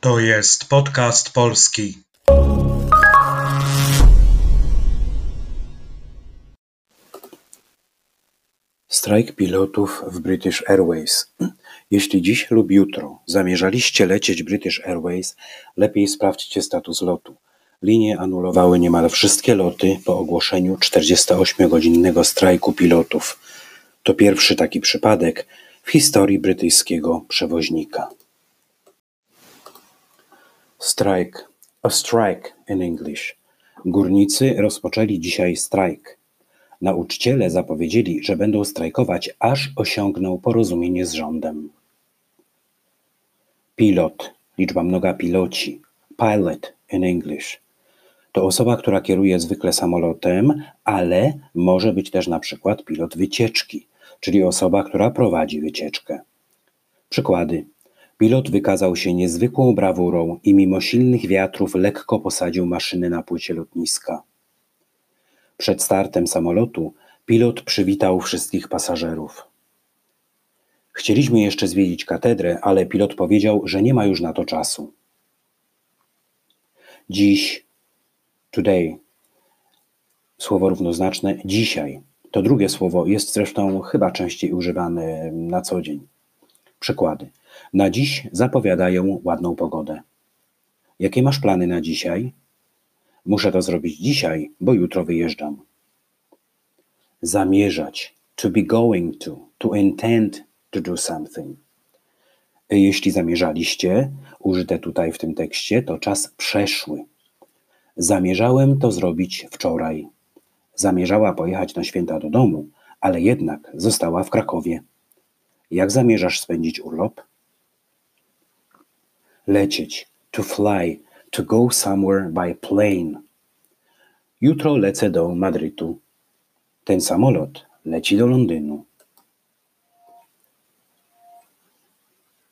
To jest podcast polski. Strajk pilotów w British Airways. Jeśli dziś lub jutro zamierzaliście lecieć British Airways, lepiej sprawdźcie status lotu. Linie anulowały niemal wszystkie loty po ogłoszeniu 48-godzinnego strajku pilotów. To pierwszy taki przypadek w historii brytyjskiego przewoźnika. Strike. A strike in English. Górnicy rozpoczęli dzisiaj strajk. Nauczyciele zapowiedzieli, że będą strajkować, aż osiągną porozumienie z rządem. Pilot, liczba mnoga piloci, pilot in English. To osoba, która kieruje zwykle samolotem, ale może być też na przykład pilot wycieczki, czyli osoba, która prowadzi wycieczkę. Przykłady. Pilot wykazał się niezwykłą brawurą i mimo silnych wiatrów lekko posadził maszyny na płycie lotniska. Przed startem samolotu pilot przywitał wszystkich pasażerów. Chcieliśmy jeszcze zwiedzić katedrę, ale pilot powiedział, że nie ma już na to czasu. Dziś, today, słowo równoznaczne dzisiaj. To drugie słowo jest zresztą chyba częściej używane na co dzień. Przykłady. Na dziś zapowiadają ładną pogodę. Jakie masz plany na dzisiaj? Muszę to zrobić dzisiaj, bo jutro wyjeżdżam. Zamierzać. To be going to. To intend to do something. Jeśli zamierzaliście, użyte tutaj w tym tekście, to czas przeszły. Zamierzałem to zrobić wczoraj. Zamierzała pojechać na święta do domu, ale jednak została w Krakowie. Jak zamierzasz spędzić urlop? Lecieć. To fly. To go somewhere by plane. Jutro lecę do Madrytu. Ten samolot leci do Londynu.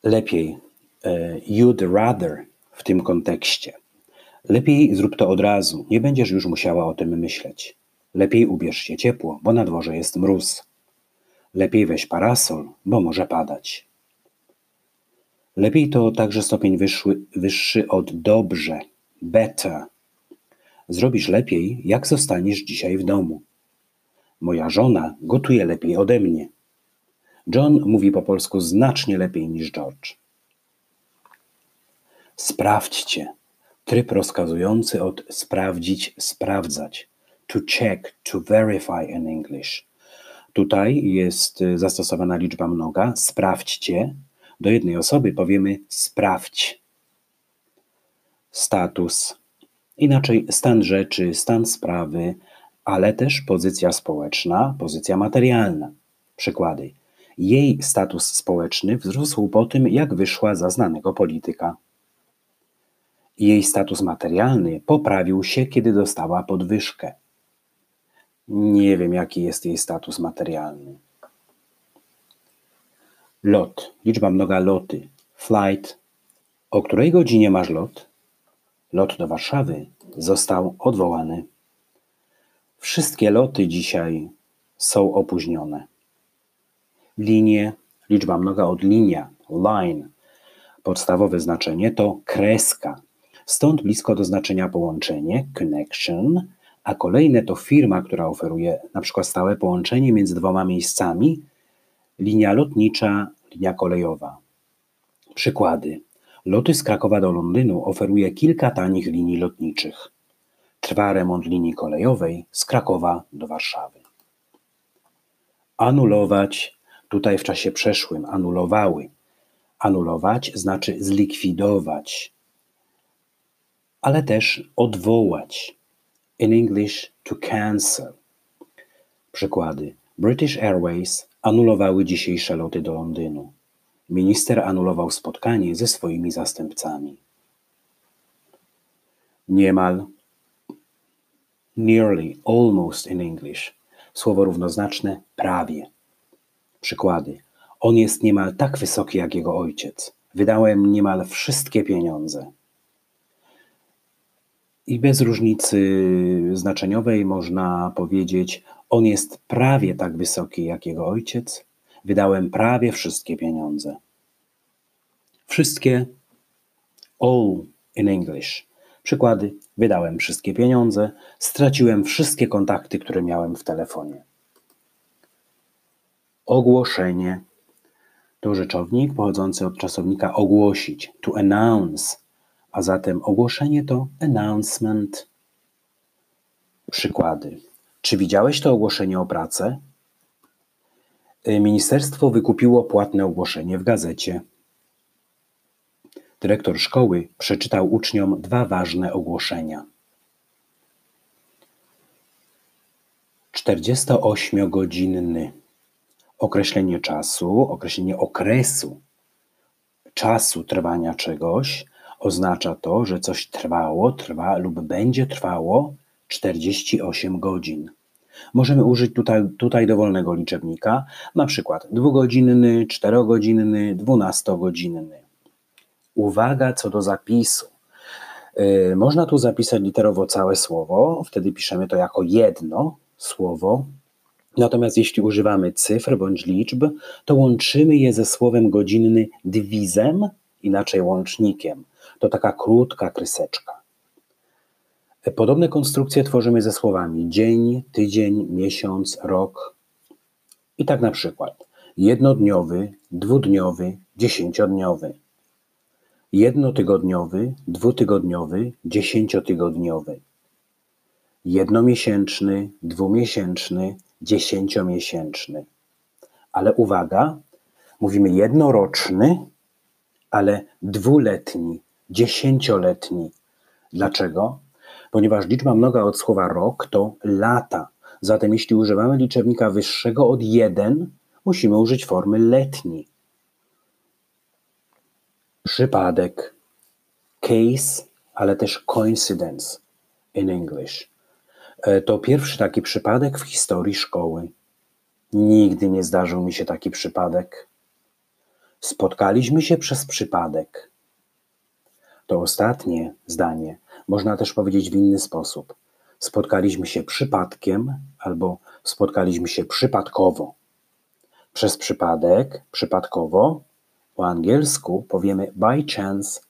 Lepiej. e, You'd rather w tym kontekście. Lepiej zrób to od razu, nie będziesz już musiała o tym myśleć. Lepiej ubierz się ciepło, bo na dworze jest mróz. Lepiej weź parasol, bo może padać. Lepiej to także stopień wyższy, wyższy od dobrze, better. Zrobisz lepiej, jak zostaniesz dzisiaj w domu. Moja żona gotuje lepiej ode mnie. John mówi po polsku znacznie lepiej niż George. Sprawdźcie. Tryb rozkazujący od sprawdzić, sprawdzać. To check, to verify in English. Tutaj jest zastosowana liczba mnoga. Sprawdźcie. Do jednej osoby powiemy sprawdź. Status. Inaczej stan rzeczy, stan sprawy, ale też pozycja społeczna, pozycja materialna. Przykłady. Jej status społeczny wzrósł po tym, jak wyszła za znanego polityka. Jej status materialny poprawił się, kiedy dostała podwyżkę. Nie wiem, jaki jest jej status materialny. Lot. Liczba mnoga loty. Flight. O której godzinie masz lot? Lot do Warszawy został odwołany. Wszystkie loty dzisiaj są opóźnione. Linie. Liczba mnoga od linia. Line. Podstawowe znaczenie to kreska. Stąd blisko do znaczenia połączenie, connection, a kolejne to firma, która oferuje na przykład stałe połączenie między dwoma miejscami, linia lotnicza, linia kolejowa. Przykłady. Loty z Krakowa do Londynu oferuje kilka tanich linii lotniczych. Trwa remont linii kolejowej z Krakowa do Warszawy. Anulować, tutaj w czasie przeszłym anulowały. Anulować znaczy zlikwidować, ale też odwołać. In English to cancel. Przykłady. British Airways anulowały dzisiejsze loty do Londynu. Minister anulował spotkanie ze swoimi zastępcami. Niemal. Nearly, almost in English. Słowo równoznaczne prawie. Przykłady. On jest niemal tak wysoki jak jego ojciec. Wydałem niemal wszystkie pieniądze. I bez różnicy znaczeniowej można powiedzieć, on jest prawie tak wysoki jak jego ojciec. Wydałem prawie wszystkie pieniądze. Wszystkie all in English. Przykłady: wydałem wszystkie pieniądze, straciłem wszystkie kontakty, które miałem w telefonie. Ogłoszenie to rzeczownik pochodzący od czasownika ogłosić, to announce, a zatem ogłoszenie to announcement. Przykłady. Czy widziałeś to ogłoszenie o pracę? Y, ministerstwo wykupiło płatne ogłoszenie w gazecie. Dyrektor szkoły przeczytał uczniom dwa ważne ogłoszenia. 48-godzinny. Określenie czasu, określenie okresu czasu trwania czegoś oznacza to, że coś trwało, trwa lub będzie trwało 48 godzin. Możemy użyć tutaj, tutaj dowolnego liczebnika, na przykład dwugodzinny, czterogodzinny, dwunastogodzinny. Uwaga co do zapisu. Yy, można tu zapisać literowo całe słowo, wtedy piszemy to jako jedno słowo. Natomiast jeśli używamy cyfr bądź liczb, to łączymy je ze słowem godzinny dywizem, inaczej łącznikiem. To taka krótka kryseczka. Podobne konstrukcje tworzymy ze słowami dzień, tydzień, miesiąc, rok. I tak na przykład jednodniowy, dwudniowy, dziesięciodniowy. Jednotygodniowy, dwutygodniowy, dziesięciotygodniowy. Jednomiesięczny, dwumiesięczny, dziesięciomiesięczny. Ale uwaga, mówimy jednoroczny, ale dwuletni, dziesięcioletni. Dlaczego? Ponieważ liczba mnoga od słowa rok to lata. Zatem jeśli używamy liczebnika wyższego od 1, musimy użyć formy letni. Przypadek, case, ale też coincidence in English. E, to pierwszy taki przypadek w historii szkoły. Nigdy nie zdarzył mi się taki przypadek. Spotkaliśmy się przez przypadek. To ostatnie zdanie można też powiedzieć w inny sposób. Spotkaliśmy się przypadkiem albo spotkaliśmy się przypadkowo. Przez przypadek, przypadkowo, po angielsku powiemy by chance,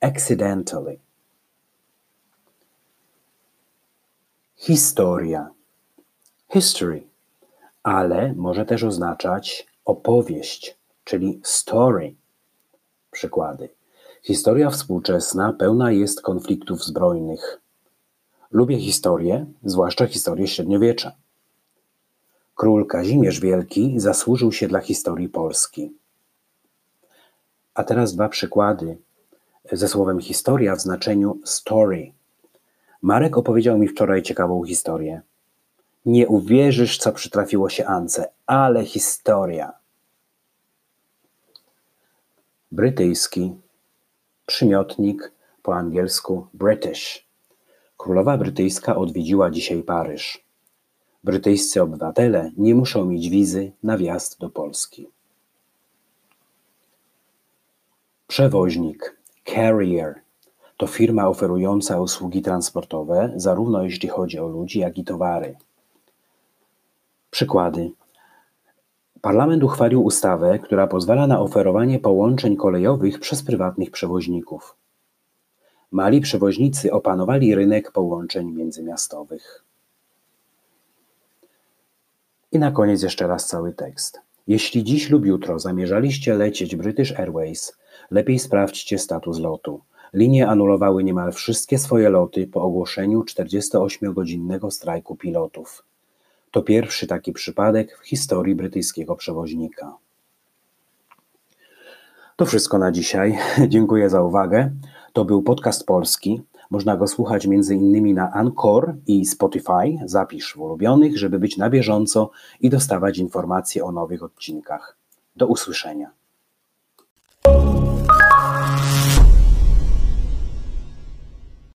accidentally. Historia. History, ale może też oznaczać opowieść, czyli story. Przykłady. Historia współczesna pełna jest konfliktów zbrojnych. Lubię historię, zwłaszcza historię średniowiecza. Król Kazimierz Wielki zasłużył się dla historii Polski. A teraz dwa przykłady ze słowem historia w znaczeniu story. Marek opowiedział mi wczoraj ciekawą historię. Nie uwierzysz, co przytrafiło się Ance, ale historia. Brytyjski Przymiotnik po angielsku British. Królowa brytyjska odwiedziła dzisiaj Paryż. Brytyjscy obywatele nie muszą mieć wizy na wjazd do Polski. Przewoźnik Carrier to firma oferująca usługi transportowe, zarówno jeśli chodzi o ludzi, jak i towary. Przykłady. Parlament uchwalił ustawę, która pozwala na oferowanie połączeń kolejowych przez prywatnych przewoźników. Mali przewoźnicy opanowali rynek połączeń międzymiastowych. I na koniec jeszcze raz cały tekst. Jeśli dziś lub jutro zamierzaliście lecieć British Airways, lepiej sprawdźcie status lotu. Linie anulowały niemal wszystkie swoje loty po ogłoszeniu 48-godzinnego strajku pilotów. To pierwszy taki przypadek w historii brytyjskiego przewoźnika. To wszystko na dzisiaj. Dziękuję za uwagę. To był podcast polski. Można go słuchać m.in. na Anchor i Spotify. Zapisz w ulubionych, żeby być na bieżąco i dostawać informacje o nowych odcinkach. Do usłyszenia.